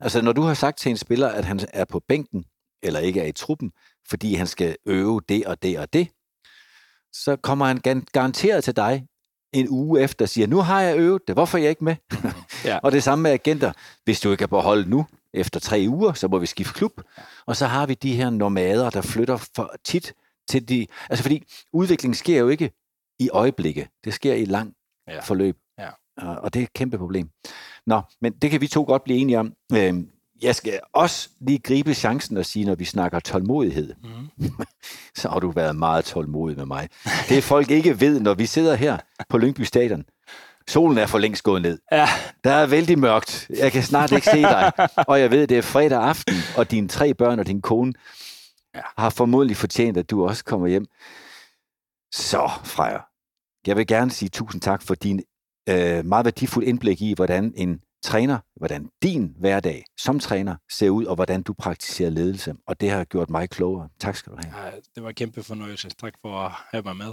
Altså, når du har sagt til en spiller, at han er på bænken, eller ikke er i truppen, fordi han skal øve det og det og det, så kommer han garanteret til dig en uge efter og siger, nu har jeg øvet det, hvorfor er jeg ikke med? ja. og det samme med agenter. Hvis du ikke er på hold nu, efter tre uger, så må vi skifte klub. Og så har vi de her nomader, der flytter for tit til de... Altså fordi udviklingen sker jo ikke i øjeblikke. Det sker i lang ja. forløb. Ja. Og det er et kæmpe problem. Nå, men det kan vi to godt blive enige om. Øhm, jeg skal også lige gribe chancen og sige, når vi snakker tålmodighed, mm. så har du været meget tålmodig med mig. Det folk ikke ved, når vi sidder her på Lyngby Stadion. Solen er for længst gået ned. Ja. Der er vældig mørkt. Jeg kan snart ikke se dig. Og jeg ved, det er fredag aften, og dine tre børn og din kone ja. har formodentlig fortjent, at du også kommer hjem. Så, Freja, jeg vil gerne sige tusind tak for din øh, meget værdifuld indblik i, hvordan en træner, hvordan din hverdag som træner ser ud, og hvordan du praktiserer ledelse. Og det har gjort mig klogere. Tak skal du have. Ja, det var en kæmpe fornøjelse. Tak for at have mig med.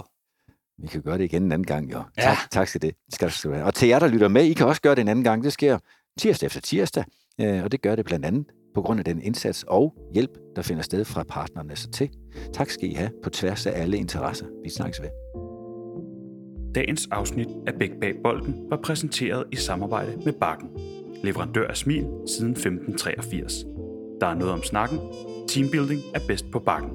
Vi kan gøre det igen en anden gang, jo. Ja. Tak, tak skal det. skal du have. Og til jer, der lytter med, I kan også gøre det en anden gang. Det sker tirsdag efter tirsdag, øh, og det gør det blandt andet på grund af den indsats og hjælp, der finder sted fra partnerne så til. Tak skal I have på tværs af alle interesser. Vi snakkes ved. Dagens afsnit af Bæk Bag Bolden var præsenteret i samarbejde med Bakken, leverandør af smil siden 1583. Der er noget om snakken. Teambuilding er bedst på Bakken.